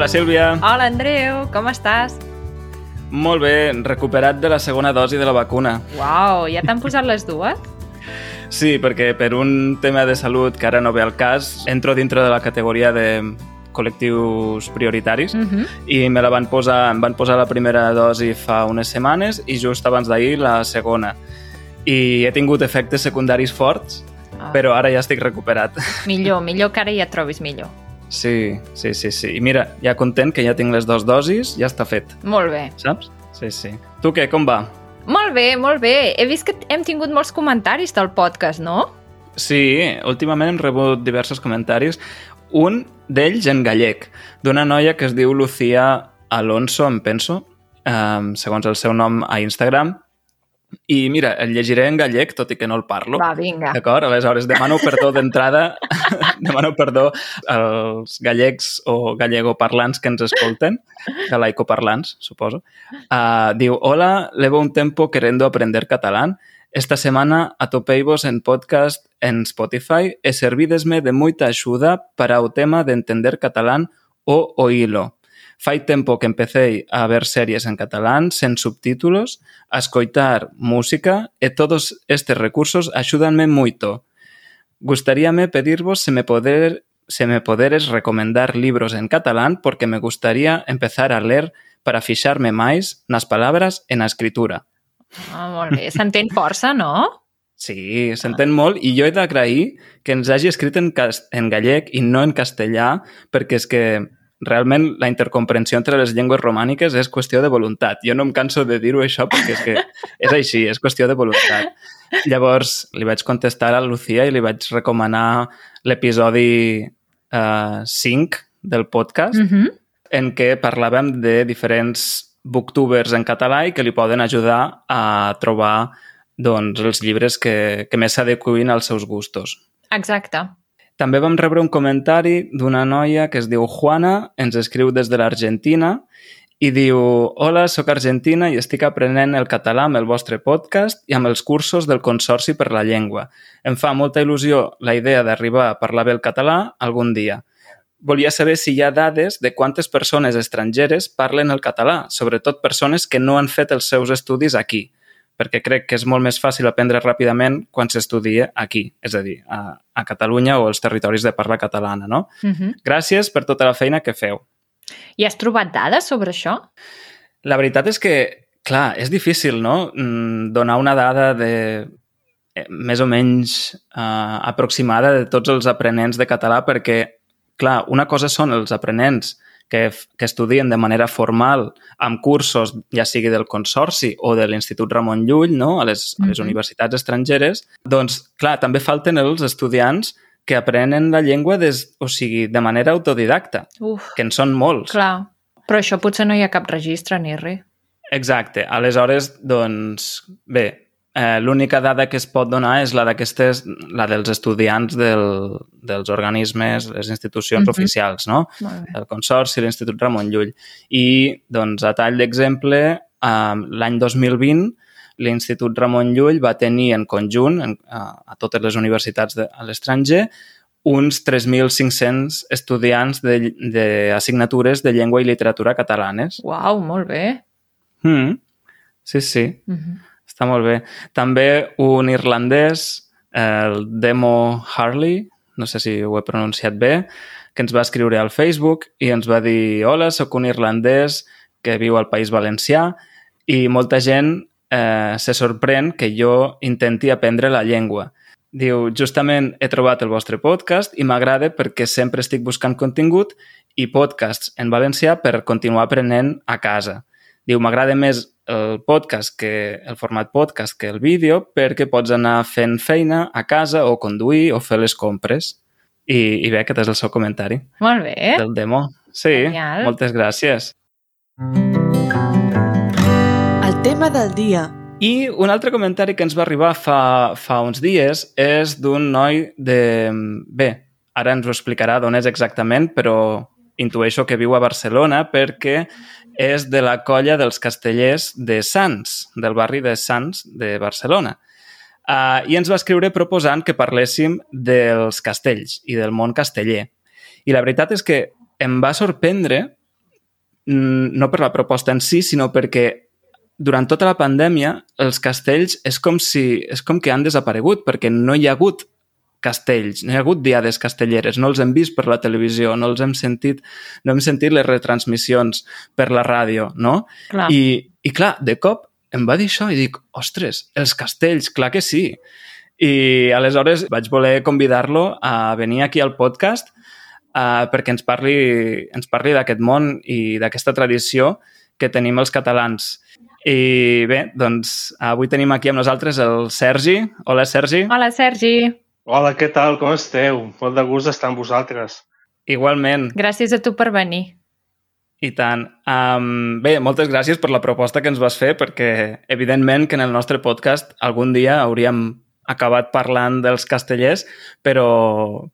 Hola, Sílvia. Hola, Andreu, com estàs? Molt bé, recuperat de la segona dosi de la vacuna. Uau, ja t'han posat les dues? Sí, perquè per un tema de salut que ara no ve al cas, entro dintre de la categoria de col·lectius prioritaris Uh -huh. i me la van posar, em van posar la primera dosi fa unes setmanes i just abans d'ahir la segona. I he tingut efectes secundaris forts, Ah. però ara ja estic recuperat. Millor, millor que ara ja et trobis millor. Sí, sí, sí, sí. I mira, ja content que ja tinc les dues dosis, ja està fet, Molt bé. saps? Sí, sí. Tu què, com va? Molt bé, molt bé. He vist que hem tingut molts comentaris del podcast, no? Sí, últimament hem rebut diversos comentaris. Un d'ells en gallec, d'una noia que es diu Lucía Alonso, em penso, um, segons el seu nom a Instagram. I mira, el llegiré en gallec, tot i que no el parlo. Va, vinga. D'acord? Aleshores, demano perdó d'entrada, demano perdó als gallecs o gallego-parlants que ens escolten, galaico-parlants, suposo. Uh, diu, hola, llevo un tiempo queriendo aprender catalán. Esta semana atopei-vos en podcast en Spotify e servidesme de moita axuda para o tema de entender catalán o oílo. Fai tempo que empecei a ver series en catalán sen subtítulos, a escoitar música e todos estes recursos axúdanme moito. Gustaríame pedirvos se me poder se me poderes recomendar libros en catalán porque me gustaría empezar a ler para fixarme máis nas palabras e na escritura. Ah, molt bé. S'entén força, no? Sí, s'entén ah. molt i jo he d'agrair que ens hagi escrit en, en gallec i no en castellà perquè és que realment la intercomprensió entre les llengües romàniques és qüestió de voluntat. Jo no em canso de dir-ho això perquè és que és així, és qüestió de voluntat. Llavors li vaig contestar a la Lucía i li vaig recomanar l'episodi uh, 5 del podcast Uh -huh. en què parlàvem de diferents booktubers en català i que li poden ajudar a trobar doncs, els llibres que, que més s'adequin als seus gustos. Exacte. També vam rebre un comentari d'una noia que es diu Juana, ens escriu des de l'Argentina i diu Hola, sóc argentina i estic aprenent el català amb el vostre podcast i amb els cursos del Consorci per la Llengua. Em fa molta il·lusió la idea d'arribar a parlar bé el català algun dia. Volia saber si hi ha dades de quantes persones estrangeres parlen el català, sobretot persones que no han fet els seus estudis aquí, perquè crec que és molt més fàcil aprendre ràpidament quan s'estudia aquí, és a dir, a, a Catalunya o als territoris de parla catalana, no? Uh -huh. Gràcies per tota la feina que feu. I has trobat dades sobre això? La veritat és que, clar, és difícil, no?, Mm, donar una dada de eh, més o menys eh, aproximada de tots els aprenents de català perquè, clar, una cosa són els aprenents que, que estudien de manera formal amb cursos, ja sigui del Consorci o de l'Institut Ramon Llull, no? a, les, a les universitats estrangeres, doncs, clar, també falten els estudiants que aprenen la llengua des, o sigui, de manera autodidacta, Uf, que en són molts. clar. Però això potser no hi ha cap registre ni res. Exacte. Aleshores, doncs, bé, eh, l'única dada que es pot donar és la d'aquestes, la dels estudiants del, dels organismes, les institucions Mhm. oficials, no? El Consorci, l'Institut Ramon Llull. I, doncs, a tall d'exemple, eh, l'any 2020 l'Institut Ramon Llull va tenir en conjunt, en, a, a totes les universitats de, a l'estranger, uns 3.500 estudiants de- d'assignatures de, de llengua i literatura catalanes. Uau, molt bé. Mm. Sí, sí, Uh -huh. Està molt bé. També un irlandès, el Demo Harley, no sé si ho he pronunciat bé, que ens va escriure al Facebook i ens va dir Hola, sóc un irlandès que viu al País Valencià i molta gent eh, se sorprèn que jo intenti aprendre la llengua. Diu, justament he trobat el vostre podcast i m'agrada perquè sempre estic buscant contingut i podcasts en valencià per continuar aprenent a casa. Diu, m'agrada més el podcast que el format podcast que el vídeo perquè pots anar fent feina a casa o conduir o fer les compres. I, i bé, aquest és el seu comentari Molt bé. del demo. Sí, Genial. moltes gràcies. El tema del dia. I un altre comentari que ens va arribar fa, fa uns dies és d'un noi de... Bé, ara ens ho explicarà d'on és exactament, però intueixo que viu a Barcelona perquè és de la colla dels castellers de Sants, del barri de Sants de Barcelona. Uh, I ens va escriure proposant que parléssim dels castells i del món casteller. I la veritat és que em va sorprendre mm, no per la proposta en si, sinó perquè durant tota la pandèmia els castells és com, si, és com que han desaparegut, perquè no hi ha hagut castells, no hi ha hagut diades castelleres, no els hem vist per la televisió, no els hem sentit, no hem sentit les retransmissions per la ràdio, no? Clar. I, I clar, de cop em va dir això i dic, ostres, els castells, clar que sí. I aleshores vaig voler convidar-lo a venir aquí al podcast uh, perquè ens parli, ens parli d'aquest món i d'aquesta tradició que tenim els catalans. I bé, doncs avui tenim aquí amb nosaltres el Sergi. Hola, Sergi. Hola, Sergi. Hola, què tal? Com esteu? Molt de gust estar amb vosaltres. Igualment. Gràcies a tu per venir. I tant. Um, bé, moltes gràcies per la proposta que ens vas fer, perquè evidentment que en el nostre podcast algun dia hauríem acabat parlant dels castellers, però,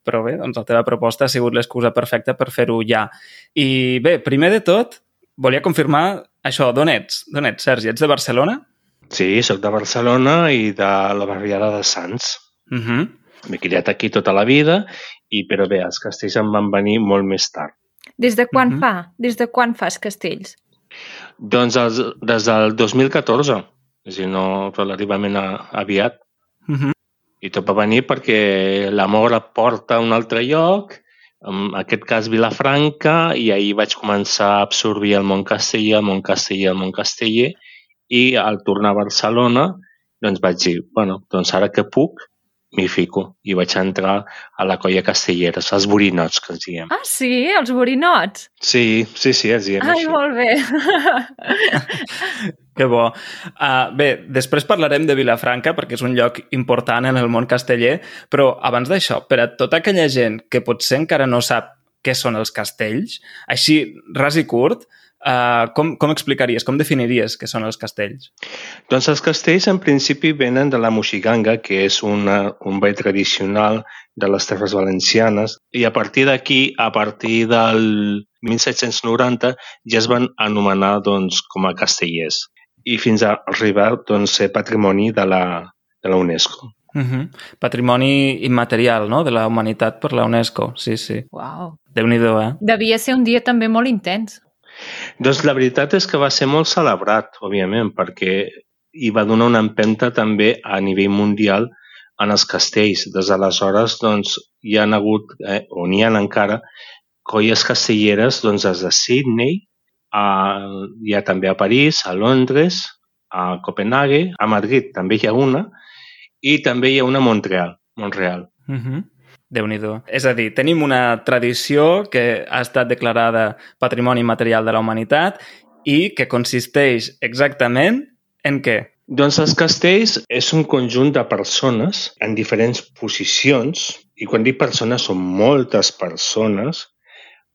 però bé, doncs la teva proposta ha sigut l'excusa perfecta per fer-ho ja. I bé, primer de tot, volia confirmar això, d'on ets? D'on ets, Sergi? Ets de Barcelona? Sí, sóc de Barcelona i de la barriada de Sants. Uh -huh. M'he criat aquí tota la vida, i però bé, els castells em van venir molt més tard. Des de quan Mhm. fa? Des de quan fas castells? Doncs els, des del 2014, és a dir, no relativament a, aviat. Uh -huh. I tot va venir perquè l'amor et porta a un altre lloc, en aquest cas Vilafranca, i ahir vaig començar a absorbir el món casteller, el món casteller, el món casteller, i al tornar a Barcelona doncs vaig dir, bueno, doncs ara que puc, m'hi fico. I vaig entrar a la colla castelleres, els borinots, que ens diem. Ah, sí? Els borinots? Sí, sí, sí, els diem Ai, així. molt bé. Que bo. Uh, bé, després parlarem de Vilafranca, perquè és un lloc important en el món casteller, però abans d'això, per a tota aquella gent que potser encara no sap què són els castells, així, ras i curt, uh, com, com explicaries, com definiries què són els castells? Doncs els castells en principi venen de la moxiganga, que és una, un ball tradicional de les Terres Valencianes, i a partir d'aquí, a partir del 1790, ja es van anomenar doncs, com a castellers, i fins a arribar doncs, a ser patrimoni de la, de la UNESCO. Uh -huh. Patrimoni immaterial, no?, de la humanitat per la UNESCO. Sí, sí. Uau. Déu-n'hi-do, eh? Devia ser un dia també molt intens. Doncs la veritat és que va ser molt celebrat, òbviament, perquè hi va donar una empenta també a nivell mundial en els castells. Des d'aleshores, doncs, hi han hagut, eh, o n'hi ha encara, colles castelleres doncs, des de Sydney, a, hi ha també a París, a Londres, a Copenhague, a Madrid també hi ha una, i també hi ha una a Montreal. Montreal. Uh -huh. Déu-n'hi-do. És a dir, tenim una tradició que ha estat declarada Patrimoni Material de la Humanitat i que consisteix exactament en què? Doncs els castells és un conjunt de persones en diferents posicions, i quan dic persones són moltes persones,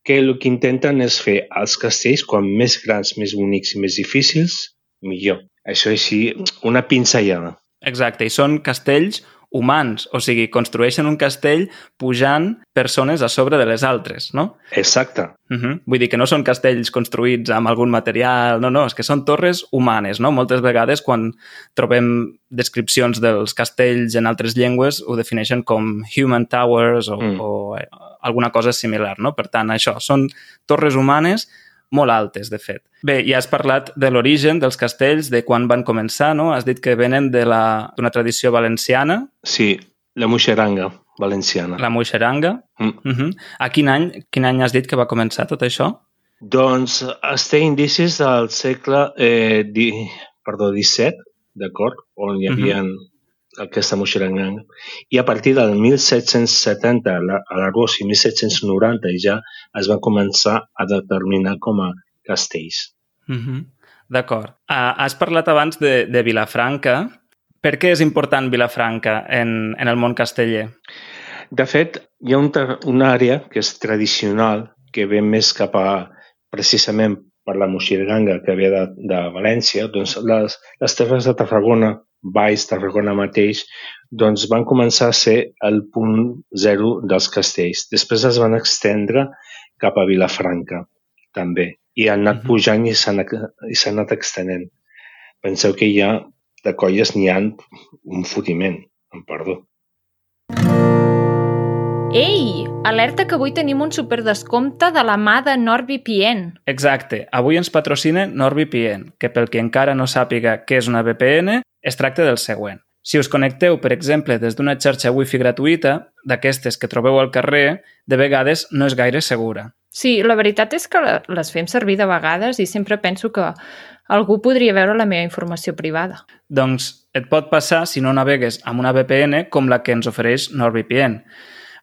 que el que intenten és fer els castells com més grans, més bonics i més difícils, millor. Això és així, una pinzellada. Exacte, i són castells humans, o sigui, construeixen un castell pujant persones a sobre de les altres, no? Exacte. Uh -huh. Vull dir que no són castells construïts amb algun material, no, no, és que són torres humanes, no? Moltes vegades quan trobem descripcions dels castells en altres llengües ho defineixen com human towers o, mm. Mm. o eh, alguna cosa similar, no? Per tant, això, són torres humanes molt altes, de fet. Bé, ja has parlat de l'origen dels castells, de quan van començar, no? Has dit que venen de la- d'una tradició valenciana, Sí, la muixeranga valenciana. la moixeranga. Mm. Uh -huh. A quin any, quin any has dit que va començar tot això? Doncs es té indicis del segle eh, di, perdó, XVII, d'acord, on hi havia aquesta moixeranga. I a partir del 1770 a la- a l'Argos i 1790 ja es va començar a determinar com a castells. Uh -huh. D'acord. Uh, has parlat abans de, de Vilafranca. Per què és important Vilafranca en, en el món casteller? De fet, hi ha un, una àrea que és tradicional, que ve més cap a, precisament per la moixeranga que ve de, de València, doncs les, les terres de Tarragona, Baix, Tarragona mateix, doncs van començar a ser el punt zero dels castells. Després es van extendre cap a Vilafranca, també. I han anat pujant i s'han i s'han anat extenent. Penseu que hi ha, de colles n'hi ha un fotiment, em perdó. Ei, Alerta que avui tenim un superdescompte de la mà de NordVPN. Exacte. Avui ens patrocina NordVPN, que pel que encara no sàpiga què és una VPN, es tracta del següent. Si us connecteu, per exemple, des d'una xarxa wifi gratuïta, d'aquestes que trobeu al carrer, de vegades no és gaire segura. Sí, la veritat és que les fem servir de vegades i sempre penso que algú podria veure la meva informació privada. Doncs et pot passar si no navegues amb una VPN com la que ens ofereix NordVPN.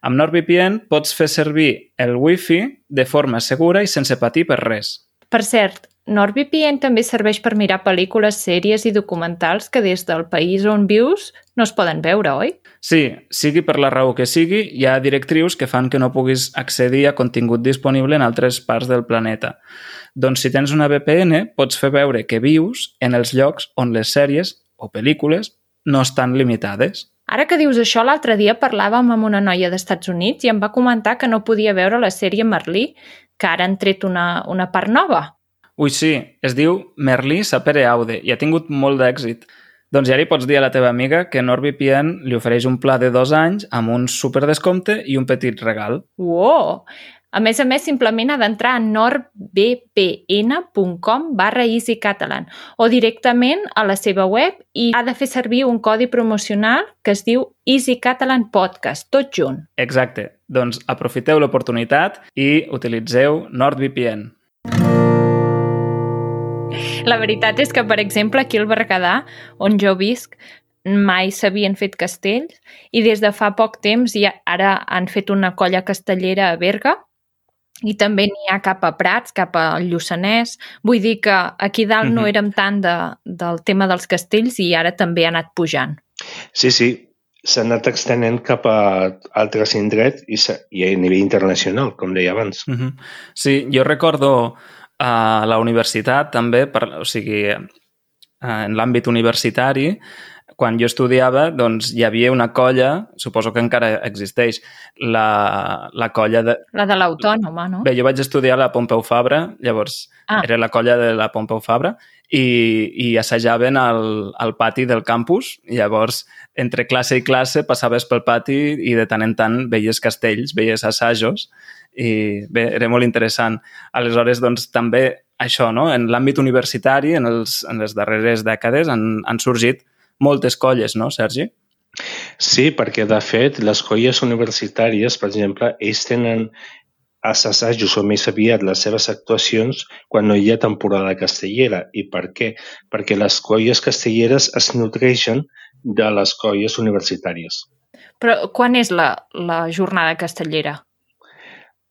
Amb NordVPN pots fer servir el Wi-Fi de forma segura i sense patir per res. Per cert, NordVPN també serveix per mirar pel·lícules, sèries i documentals que des del país on vius no es poden veure, oi? Sí, sigui per la raó que sigui, hi ha directrius que fan que no puguis accedir a contingut disponible en altres parts del planeta. Doncs si tens una VPN, pots fer veure que vius en els llocs on les sèries o pel·lícules no estan limitades. Ara que dius això, l'altre dia parlàvem amb una noia d'Estats Units i em va comentar que no podia veure la sèrie Merlí, que ara han tret una, una part nova. Ui, sí, es diu Merlí Sapere Aude i ha tingut molt d'èxit. Doncs ja li pots dir a la teva amiga que NordVPN li ofereix un pla de dos anys amb un superdescompte i un petit regal. Wow! A més a més, simplement ha d'entrar a nordvpn.com barra easycatalan o directament a la seva web i ha de fer servir un codi promocional que es diu Easy Catalan Podcast, tot junt. Exacte. Doncs aprofiteu l'oportunitat i utilitzeu NordVPN. La veritat és que, per exemple, aquí al Berguedà, on jo visc, mai s'havien fet castells i des de fa poc temps ja ara han fet una colla castellera a Berga i també n'hi ha cap a Prats, cap al Lluçanès. Vull dir que aquí dalt mm -hmm. no érem tant de, del tema dels castells i ara també ha anat pujant. Sí, sí, s'ha anat extenent cap a altres indrets i, i a nivell internacional, com deia abans. Mm -hmm. Sí, jo recordo a la universitat també, per, o sigui, en l'àmbit universitari, quan jo estudiava, doncs hi havia una colla, suposo que encara existeix, la, la colla de... La de l'Autònoma, no? Bé, jo vaig estudiar a la Pompeu Fabra, llavors ah. era la colla de la Pompeu Fabra, i, i assajaven al, al pati del campus. Llavors, entre classe i classe, passaves pel pati i de tant en tant veies castells, veies assajos, i bé, era molt interessant. Aleshores, doncs, també això, no? en l'àmbit universitari, en, els, en les darreres dècades, han, han sorgit moltes colles, no, Sergi? Sí, perquè, de fet, les colles universitàries, per exemple, ells tenen els assajos o més aviat les seves actuacions quan no hi ha temporada castellera. I per què? Perquè les colles castelleres es nutreixen de les colles universitàries. Però quan és la, la jornada castellera?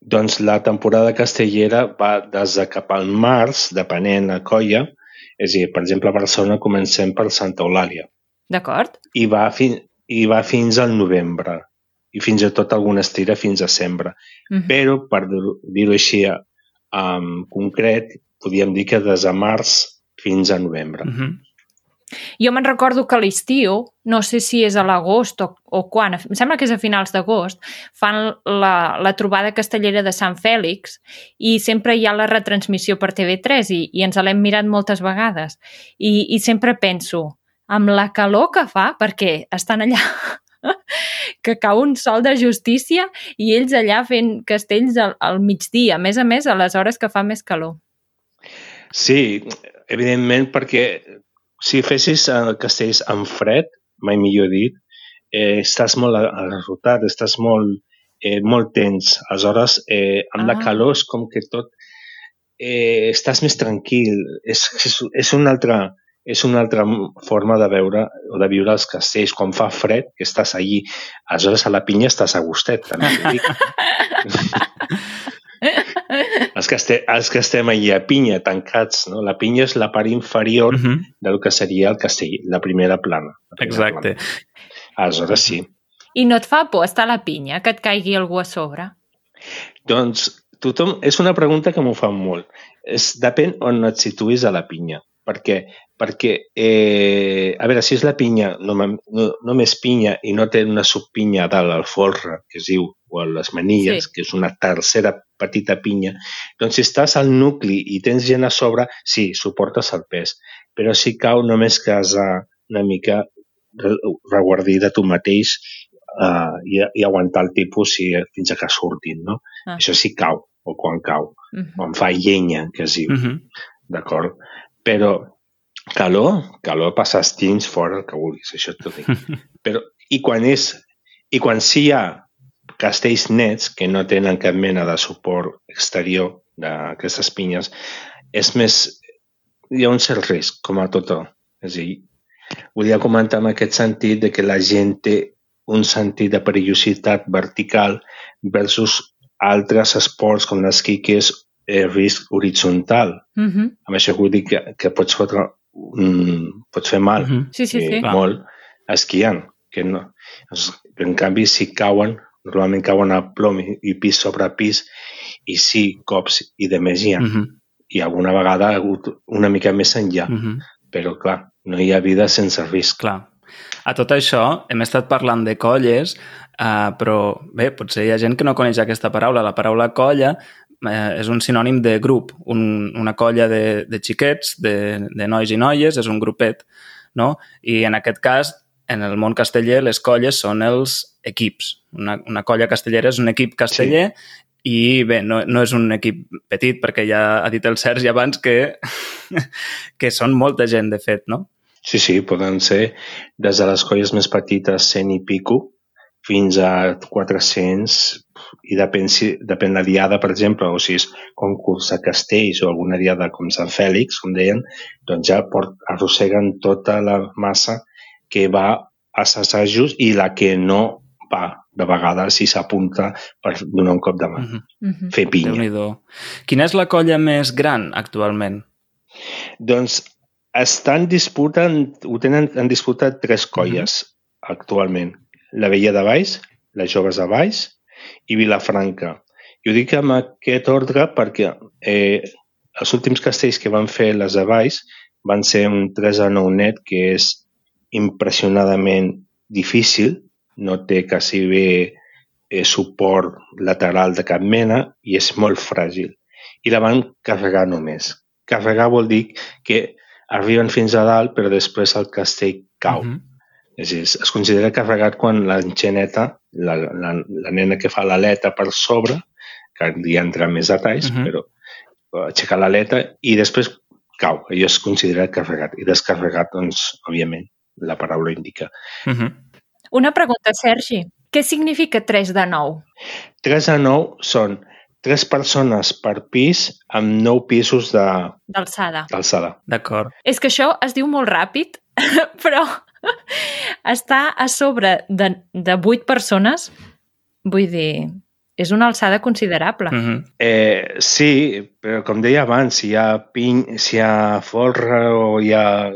Doncs la temporada castellera va des de cap al març, depenent la colla, és a dir, per exemple, a Barcelona comencem per Santa Eulàlia. D'acord. I, va fi, I va fins al novembre. I fins i tot alguna estira fins a sembre. Uh mhm. -huh. Però, per dir-ho així en concret, podríem dir que des de març fins a novembre. Uh. Jo me'n recordo que a l'estiu, no sé si és a l'agost o, o quan, em sembla que és a finals d'agost, fan la, la trobada castellera de Sant Fèlix i sempre hi ha la retransmissió per TV3 i, i ens l'hem mirat moltes vegades. I, I sempre penso, amb la calor que fa, perquè estan allà que cau un sol de justícia i ells allà fent castells al, al migdia, a més a més a les hores que fa més calor. Sí, evidentment perquè si fessis eh, castells en fred, mai millor dit, eh, estàs molt arrotat, estàs molt, eh, molt tens. Aleshores, eh, amb ah. la calor és com que tot... Eh, estàs més tranquil. És, és, és una altra és una altra forma de veure o de viure els castells. Quan fa fred, que estàs allí, aleshores a la pinya estàs a gustet, també dic. Els, que estem, els que estem allà a pinya, tancats, no? La pinya és la part inferior uh -huh. del que seria el castell, la primera plana. La primera Exacte. Plana. Aleshores, sí. I no et fa por estar a la pinya, que et caigui algú a sobre? Doncs tothom... És una pregunta que m'ho fan molt. És, depèn on et situïs a la pinya. Perquè, perquè eh, a veure, si és la pinya, no, no, només pinya i no té una subpinya a dalt, al folre, que es diu, o a les manilles, sí. que és una tercera petita pinya, doncs si estàs al nucli i tens gent a sobre, sí, suportes el pes. Però si cau només casa una mica reguardí de tu mateix uh, i, i aguantar el tipus si, fins a que surtin, no? Ah. Això sí cau, o quan cau, Mhm. quan fa llenya, que es diu, Uh -huh. d'acord? Però calor, calor passa estins fora, el que vulguis, això t'ho dic. Però, i quan és, i quan sí hi ha castells nets que no tenen cap mena de suport exterior d'aquestes pinyes, és més, hi ha un cert risc, com a tot. És a dir, volia comentar en aquest sentit de que la gent té un sentit de perillositat vertical versus altres esports com l'esquí que és eh, risc horitzontal. Mhm. Amb això vull dir que, que pots, fotre, mm, pots fer mal Uh -huh. Sí, sí, sí. eh, molt esquiant. Que no. En canvi, si cauen, normalment cauen a plom i, i pis sobre pis, i sí, cops i de més hi ha. Uh -huh. I alguna vegada ha hagut una mica més enllà. Uh -huh. Però, clar, no hi ha vida sense risc. Clar. A tot això, hem estat parlant de colles, uh, però bé, potser hi ha gent que no coneix aquesta paraula. La paraula colla eh, és un sinònim de grup, un, una colla de, de xiquets, de, de nois i noies, és un grupet, no? I en aquest cas, en el món casteller, les colles són els equips. Una, una colla castellera és un equip casteller i bé, no, no és un equip petit perquè ja ha dit el Sergi abans que, que són molta gent, de fet, no? Sí, sí, poden ser des de les colles més petites, 100 i pico, fins a 400, i depèn, si, depèn la diada, per exemple, o si és concurs a castells o alguna diada com Sant Fèlix, com deien, doncs ja port, arrosseguen tota la massa que va als assajos i la que no va, de vegades, si s'apunta per donar un cop de mà, Uh -huh. Mhm. fer pinya. Déu-n'hi-do. Quina és la colla més gran actualment? Doncs estan disputant, ho tenen en disputa tres colles actualment. La Vella de Baix, les Joves de Baix i Vilafranca. I ho dic amb aquest ordre perquè eh, els últims castells que van fer les de Baix van ser un 3 a 9 net que és impressionadament difícil, no té quasi bé eh, suport lateral de cap mena i és molt fràgil. I la van carregar només. Carregar vol dir que arriben fins a dalt però després el castell cau. Uh -huh. És dir, es considera carregat quan l'enxaneta, la, la, la nena que fa l'aleta per sobre, que hi entra més detalls, uh Mhm. -huh. però aixeca l'aleta i després cau. Allò es considera carregat. I descarregat, doncs, òbviament, la paraula indica. Uh -huh. Una pregunta, Sergi. Què significa 3 de 9? 3 a 9 són tres persones per pis amb 9 pisos de- D'alçada. d'alçada. D'acord. És que això es diu molt ràpid, però està a sobre de, de 8 persones. Vull dir, és una alçada considerable. Uh -huh. Eh, sí, però com deia abans, si hi ha, piny, si hi ha folre o hi ha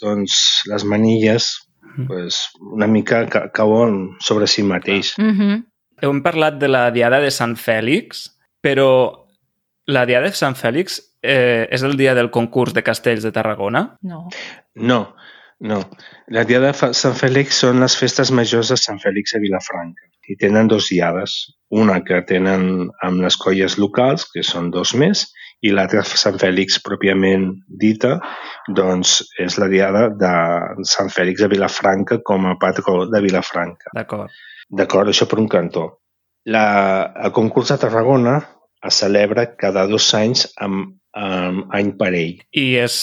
doncs, les manilles, Mhm. pues, una mica ca cauen sobre si mateix. Mm -hmm. Hem parlat de la Diada de Sant Fèlix, però la Diada de Sant Fèlix eh, és el dia del concurs de castells de Tarragona? No. No, no. La Diada de Sant Fèlix són les festes majors de Sant Fèlix a Vilafranca. I tenen dos diades. Una que tenen amb les colles locals, que són dos més, i l'altra Sant Fèlix pròpiament dita, doncs és la diada de Sant Fèlix de Vilafranca com a patró de Vilafranca. D'acord. D'acord, això per un cantó. La, el concurs de Tarragona es celebra cada dos anys amb, amb any parell. I és,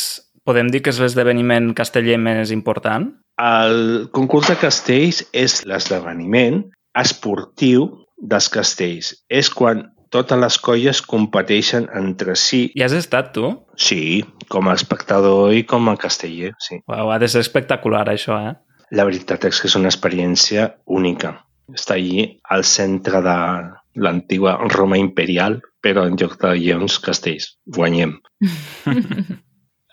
podem dir que és l'esdeveniment casteller més important? El concurs de castells és l'esdeveniment esportiu dels castells. És quan totes les colles competeixen entre si. Hi has estat, tu? Sí, com a espectador i com a casteller, sí. Uau, ha de ser espectacular, això, eh? La veritat és que és una experiència única. Està allí al centre de l'antiga Roma imperial, però en lloc de lleons, castells. Guanyem.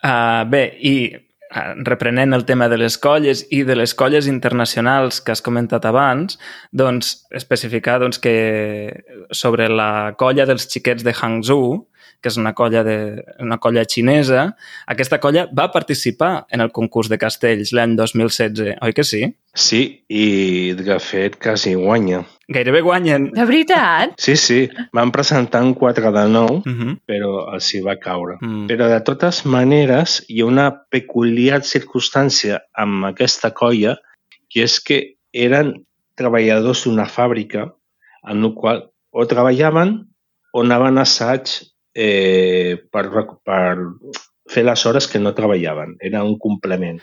Uh, bé, i uh, reprenent el tema de les colles i de les colles internacionals que has comentat abans, doncs especificar doncs, que sobre la colla dels xiquets de Hangzhou, que és una colla, de, una colla xinesa, aquesta colla va participar en el concurs de castells l'any 2016, oi que sí? Sí, i de fet quasi guanya. Gairebé guanyen. De veritat? Sí, sí, van presentar un 4 de 9, Uh -huh. però els hi va caure. mm. Però de totes maneres hi ha una peculiar circumstància amb aquesta colla que és que eren treballadors d'una fàbrica en el qual o treballaven o anaven a assaig eh, per, per fer les hores que no treballaven. Era un complement.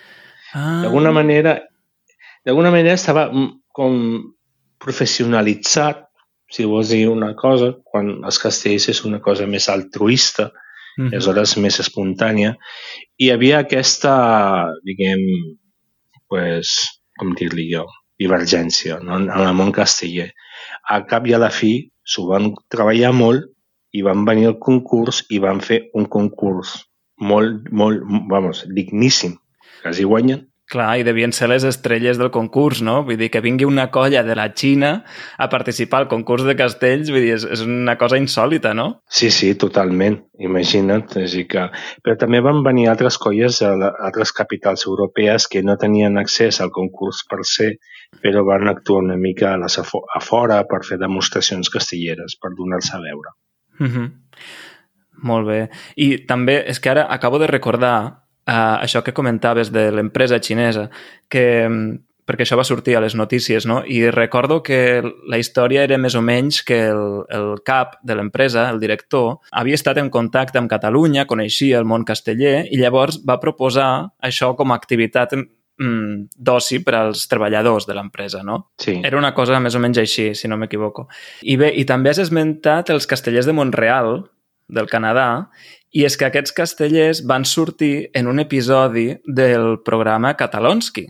Ah, D'alguna manera, d'alguna manera estava com professionalitzat, si vols dir una cosa, quan els castells és una cosa més altruista, mhm. aleshores més espontània, i hi havia aquesta, diguem, pues, com dir-li jo, divergència no? en el món casteller. A cap i a la fi s'ho van treballar molt i van venir al concurs i van fer un concurs molt, molt, vamos, digníssim. Quasi guanyen. Clar, i devien ser les estrelles del concurs, no? Vull dir, que vingui una colla de la Xina a participar al concurs de castells, vull dir, és, és una cosa insòlita, no? Sí, sí, totalment. Imagina't. És que... Però també van venir altres colles a la- altres capitals europees que no tenien accés al concurs per ser, però van actuar una mica a, les afo a fora per fer demostracions castelleres, per donar-se a veure. Mhm. Molt bé. I també, és que ara acabo de recordar uh, això que comentaves de l'empresa xinesa, que, mm, perquè això va sortir a les notícies, no? I recordo que la història era més o menys que el, el cap de l'empresa, el director, havia estat en contacte amb Catalunya, coneixia el món casteller i llavors va proposar això com a activitat mm, d'oci per als treballadors de l'empresa, no? Sí, Era una cosa més o menys així, si no m'equivoco. I bé, i també has esmentat els castellers de Montreal, del Canadà, i és que aquests castellers van sortir en un episodi del programa Catalonski,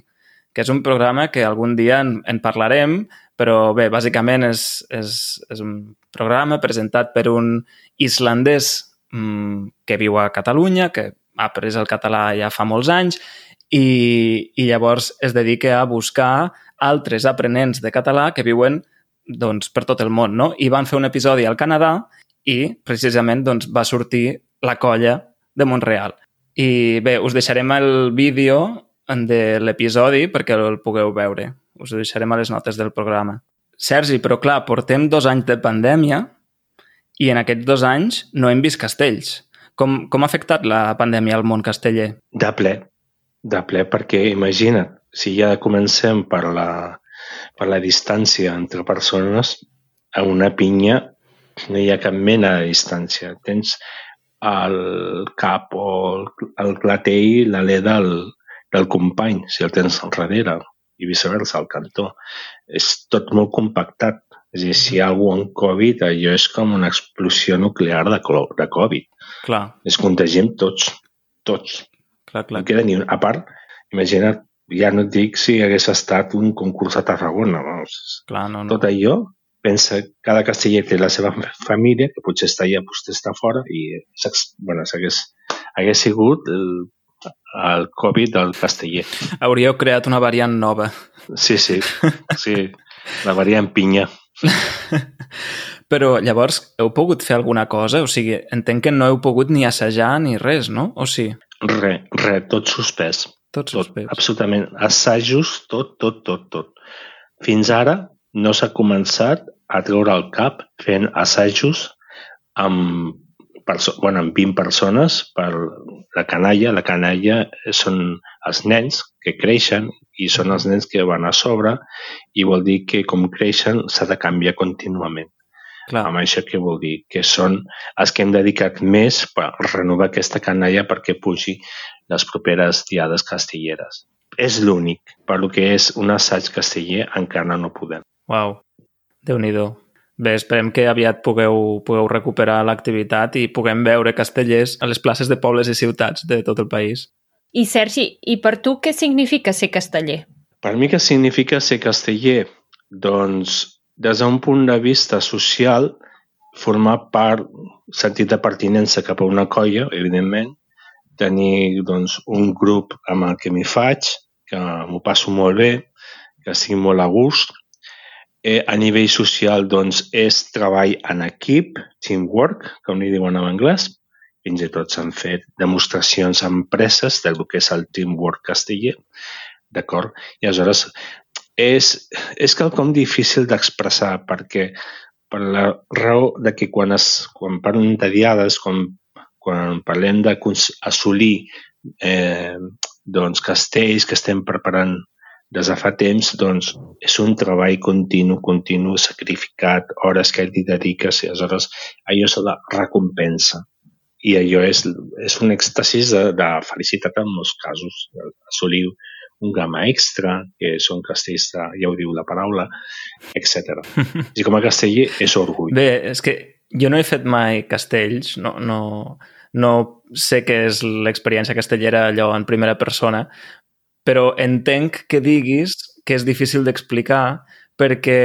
que és un programa que algun dia en, en parlarem, però bé, bàsicament és, és, és un programa presentat per un islandès mm, que viu a Catalunya, que ha après el català ja fa molts anys, i, i llavors es dedica a buscar altres aprenents de català que viuen doncs, per tot el món, no? I van fer un episodi al Canadà i precisament doncs, va sortir la colla de Montreal. I bé, us deixarem el vídeo de l'episodi perquè el pugueu veure. Us ho deixarem a les notes del programa. Sergi, però clar, portem dos anys de pandèmia i en aquests dos anys no hem vist castells. Com, com ha afectat la pandèmia al món casteller? de ple, de ple, perquè imagina't, si ja comencem per la, per la distància entre persones, a una pinya no hi ha cap mena de distància. Tens el cap o el, el clatell, l'alè del, del company, si el tens al darrere, i viceversa, al cantó. És tot molt compactat. És a dir, si hi ha algú amb Covid, allò és com una explosió nuclear de, de Covid. Clar, Es contagiem tots, tots. clar, clar. No queda ni un. A part, imagina't, ja no et dic si hagués estat un concurs a Tarragona. Vamos. clar no, no. Tot allò, pensa, cada casteller té la seva família, que potser està allà, potser està fora, i bueno, s'hagués hagués sigut el, el Covid del casteller. Hauríeu creat una variant nova. Sí, sí, sí, la variant pinya. Però llavors heu pogut fer alguna cosa? O sigui, entenc que no heu pogut ni assajar ni res, no? O sí? Re, re, tot suspès. Tot Tot, suspès. absolutament. Assajos, tot, tot, tot, tot. Fins ara no s'ha començat a treure el cap fent assajos amb, bueno, amb 20 persones per la canalla. La canalla són els nens que creixen i són els nens que van a sobre i vol dir que com creixen s'ha de canviar contínuament. Clar. Amb això què vol dir? Que són els que hem dedicat més per renovar aquesta canalla perquè pugi les properes diades castelleres. És l'únic. Per lo que és un assaig casteller encara no podem. Uau, déu nhi Bé, esperem que aviat pugueu, pugueu recuperar l'activitat i puguem veure castellers a les places de pobles i ciutats de tot el país. I Sergi, i per tu què significa ser casteller? Per mi què significa ser casteller? Doncs, des d'un punt de vista social, formar part, sentit de pertinença cap a una colla, evidentment, tenir doncs, un grup amb el que m'hi faig, que m'ho passo molt bé, que estic molt a gust. Eh, a nivell social, doncs, és treball en equip, teamwork, com li diuen en anglès. Fins i tot s'han fet demostracions a empreses del que és el teamwork casteller, d'acord? I aleshores és, és quelcom difícil d'expressar perquè per la raó de que quan, es, quan parlem de diades, quan, quan parlem d'assolir eh, doncs, castells que estem preparant des de fa temps, doncs, és un treball continu, continu, sacrificat, hores que t'hi dediques, i aleshores allò és la recompensa. I allò és, és un èxtasis de, de felicitat en molts casos, assolir un gamma extra, que són castells de, ja ho diu la paraula, etc. I com a casteller és orgull. Bé, és que jo no he fet mai castells, no, no, no sé què és l'experiència castellera allò en primera persona, però entenc que diguis que és difícil d'explicar perquè,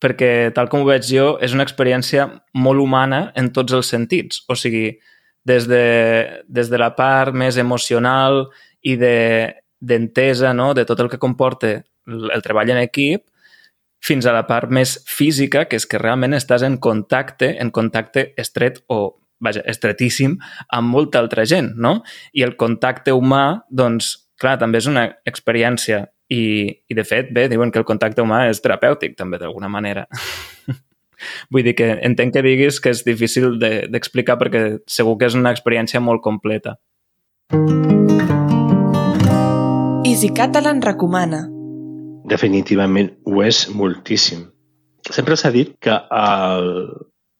perquè, tal com ho veig jo, és una experiència molt humana en tots els sentits. O sigui, des de, des de la part més emocional i d'entesa de, no? de tot el que comporta el, el treball en equip, fins a la part més física, que és que realment estàs en contacte, en contacte estret o vaja, estretíssim amb molta altra gent, no? I el contacte humà, doncs, clar, també és una experiència i, i de fet, bé, diuen que el contacte humà és terapèutic també d'alguna manera. Vull dir que entenc que diguis que és difícil d'explicar de, perquè segur que és una experiència molt completa. Easy Catalan recomana. Definitivament ho és moltíssim. Sempre s'ha dit que el,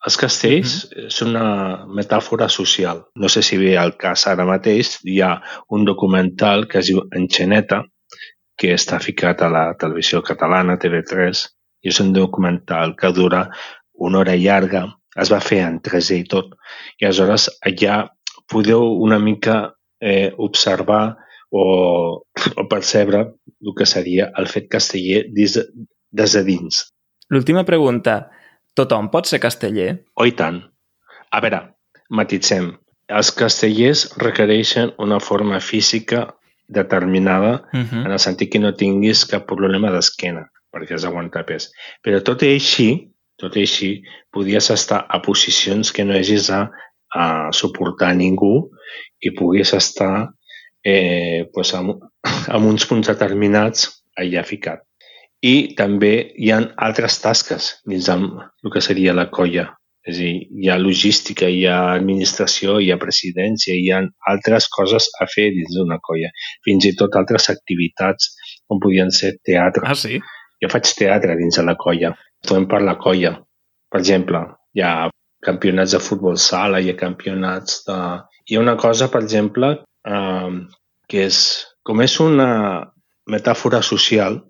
els castells mm -hmm. és una metàfora social. No sé si ve al cas ara mateix, hi ha un documental que es diu Enxeneta, que està ficat a la televisió catalana, TV3, i és un documental que dura una hora llarga, es va fer en 3D i tot, i aleshores allà podeu una mica eh, observar o, o percebre el que seria el fet casteller des, des de dins. L'última pregunta. Tothom pot ser casteller? Oh, i tant. A veure, matitzem. Els castellers requereixen una forma física determinada uh mhm. -huh. en el sentit que no tinguis cap problema d'esquena perquè has d'aguantar pes. Però tot i així, tot i així, podies estar a posicions que no hagis a, a suportar ningú i puguis estar eh, pues, amb, amb uns punts determinats allà ficat. I també hi ha altres tasques dins del, el que seria la colla. És a dir, hi ha logística, hi ha administració, hi ha presidència, hi ha altres coses a fer dins d'una colla. Fins i tot altres activitats, com podien ser teatre. Ah, sí? Jo faig teatre dins de la colla. Trobem per la colla. Per exemple, hi ha campionats de futbol sala, hi ha campionats de... Hi ha una cosa, per exemple, eh, que és, com és una metàfora social,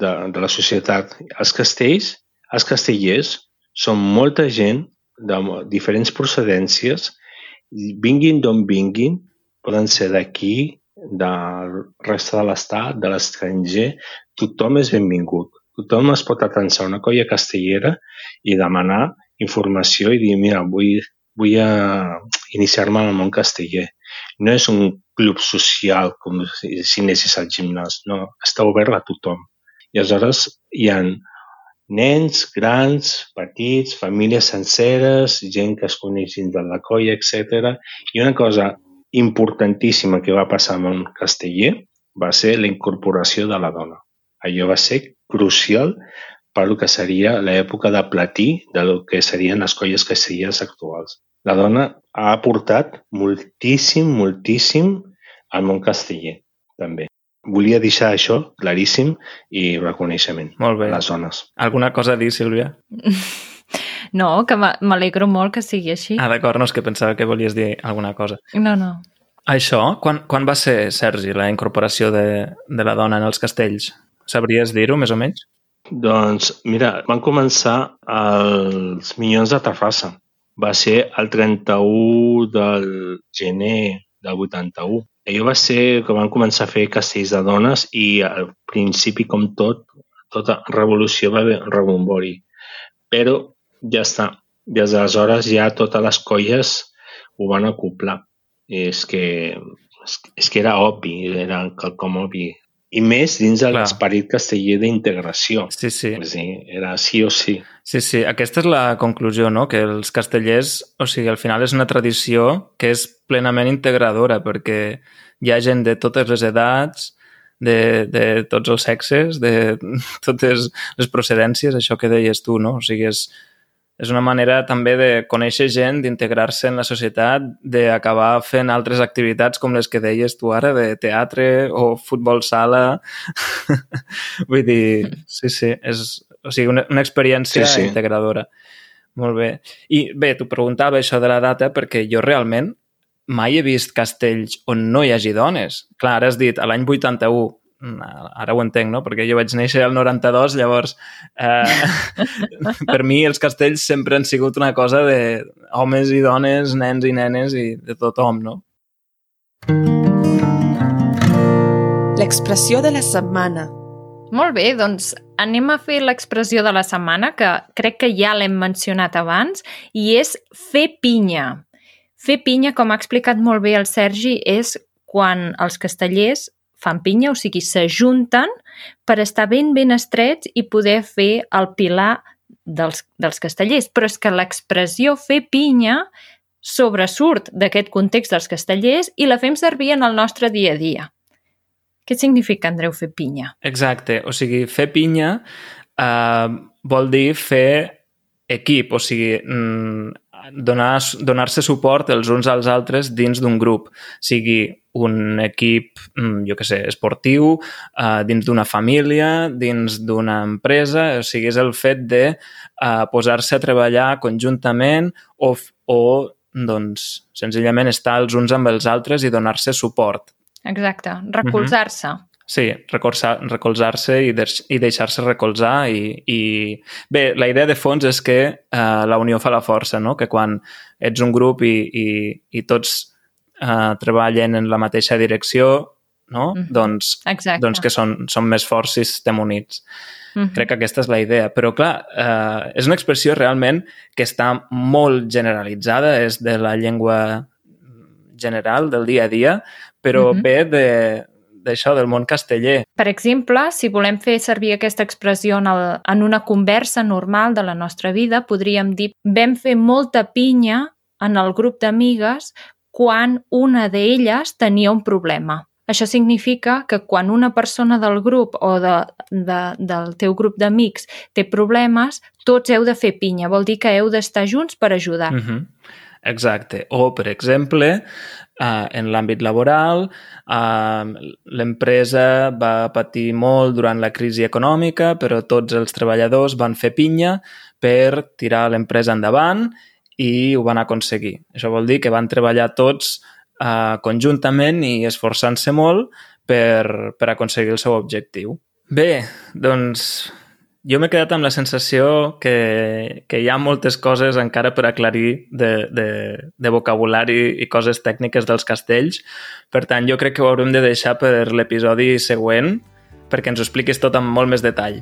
de, de la societat. Els castells, els castellers, són molta gent de diferents procedències, vinguin d'on vinguin, poden ser d'aquí, del resta de l'estat, de l'estranger, tothom és benvingut. Tothom es pot atensar una colla castellera i demanar informació i dir, mira, vull, vull uh, iniciar-me en el món casteller. No és un club social com si anessis al gimnàs, no, està obert a tothom. I aleshores hi ha nens, grans, petits, famílies senceres, gent que es coneix dins de la colla, etc. I una cosa importantíssima que va passar amb un casteller va ser la incorporació de la dona. Allò va ser crucial per el que seria l'època de platí del que serien les colles castellers actuals. La dona ha aportat moltíssim, moltíssim al món casteller, també volia deixar això claríssim i reconeixement molt bé. a les zones. Alguna cosa a dir, Sílvia? No, que m'alegro molt que sigui així. Ah, d'acord, no, és que pensava que volies dir alguna cosa. No, no. Això, quan, quan va ser, Sergi, la incorporació de, de la dona en els castells? Sabries dir-ho, més o menys? Doncs, mira, van començar els Minyons de Terrassa. Va ser el 31 del gener del 81 allò va ser que van començar a fer castells de dones i al principi, com tot, tota revolució va haver rebombori. Però ja està. Des d'aleshores ja totes les colles ho van acoplar. És que, és que era obvi, era quelcom obvi. I més dins de l'esperit casteller d'integració. Sí, sí. sí. Era sí o sí. Sí, sí. Aquesta és la conclusió, no? Que els castellers, o sigui, al final és una tradició que és plenament integradora perquè hi ha gent de totes les edats, de, de tots els sexes, de totes les procedències, això que deies tu, no? O sigui, és, és una manera també de conèixer gent, d'integrar-se en la societat, d'acabar fent altres activitats com les que deies tu ara, de teatre o futbol sala. Vull dir, sí, sí, és o sigui, una, una experiència sí, sí. integradora. Molt bé. I bé, t'ho preguntava això de la data perquè jo realment mai he vist castells on no hi hagi dones. Clar, ara has dit, a l'any 81, ara ho entenc, no? Perquè jo vaig néixer al 92, llavors eh, per mi els castells sempre han sigut una cosa de homes i dones, nens i nenes i de tothom, no? L'expressió de la setmana. Molt bé, doncs anem a fer l'expressió de la setmana, que crec que ja l'hem mencionat abans, i és fer pinya. Fer pinya, com ha explicat molt bé el Sergi, és quan els castellers fan pinya, o sigui, s'ajunten per estar ben, ben estrets i poder fer el pilar dels, dels castellers. Però és que l'expressió fer pinya sobresurt d'aquest context dels castellers i la fem servir en el nostre dia a dia. Què significa, Andreu, fer pinya? Exacte, o sigui, fer pinya eh, vol dir fer equip, o sigui, mm, donar-se donar suport els uns als altres dins d'un grup, sigui un equip, mm, jo que sé, esportiu, uh, dins d'una família, dins d'una empresa, o sigui, és el fet de uh, posar-se a treballar conjuntament o, o doncs, senzillament estar els uns amb els altres i donar-se suport. Exacte, recolzar-se. Mm -hmm. Sí, recolzar-se i, de i deixar-se recolzar i, i... Bé, la idea de fons és que eh, la unió fa la força, no? Que quan ets un grup i, i, i tots eh, treballen en la mateixa direcció, no? Mm -hmm. doncs, Exacte. doncs que són, són més forts si estem units. Mm -hmm. Crec que aquesta és la idea. Però, clar, eh, és una expressió realment que està molt generalitzada, és de la llengua general, del dia a dia, però mm -hmm. ve de, d'això, del món casteller. Per exemple, si volem fer servir aquesta expressió en, el, en una conversa normal de la nostra vida, podríem dir vam fer molta pinya en el grup d'amigues quan una d'elles tenia un problema. Això significa que quan una persona del grup o de, de, del teu grup d'amics té problemes, tots heu de fer pinya. Vol dir que heu d'estar junts per ajudar. Uh -huh. Exacte. O, per exemple, Uh, en l'àmbit laboral, uh, l'empresa va patir molt durant la crisi econòmica, però tots els treballadors van fer pinya per tirar l'empresa endavant i ho van aconseguir. Això vol dir que van treballar tots uh, conjuntament i esforçant-se molt per, per aconseguir el seu objectiu. Bé, doncs jo m'he quedat amb la sensació que, que hi ha moltes coses encara per aclarir de, de, de vocabulari i coses tècniques dels castells. Per tant, jo crec que ho haurem de deixar per l'episodi següent perquè ens ho expliquis tot amb molt més detall.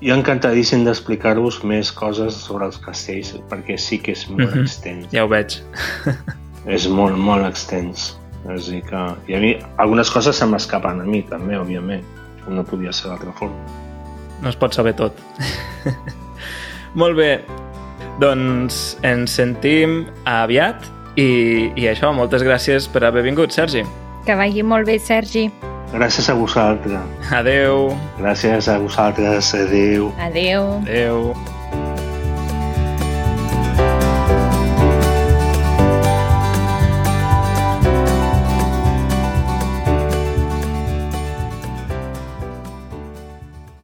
Jo encantadíssim d'explicar-vos més coses sobre els castells, perquè sí que és molt mm -hmm. extens. Ja ho veig. és molt, molt extens. És dir que... I a mi, algunes coses se m'escapen a mi, també, òbviament. No podia ser d'altra forma no es pot saber tot. Molt bé, doncs ens sentim aviat i, i això, moltes gràcies per haver vingut, Sergi. Que vagi molt bé, Sergi. Gràcies a vosaltres. Adeu. Gràcies a vosaltres. Adeu. Adeu. Adeu.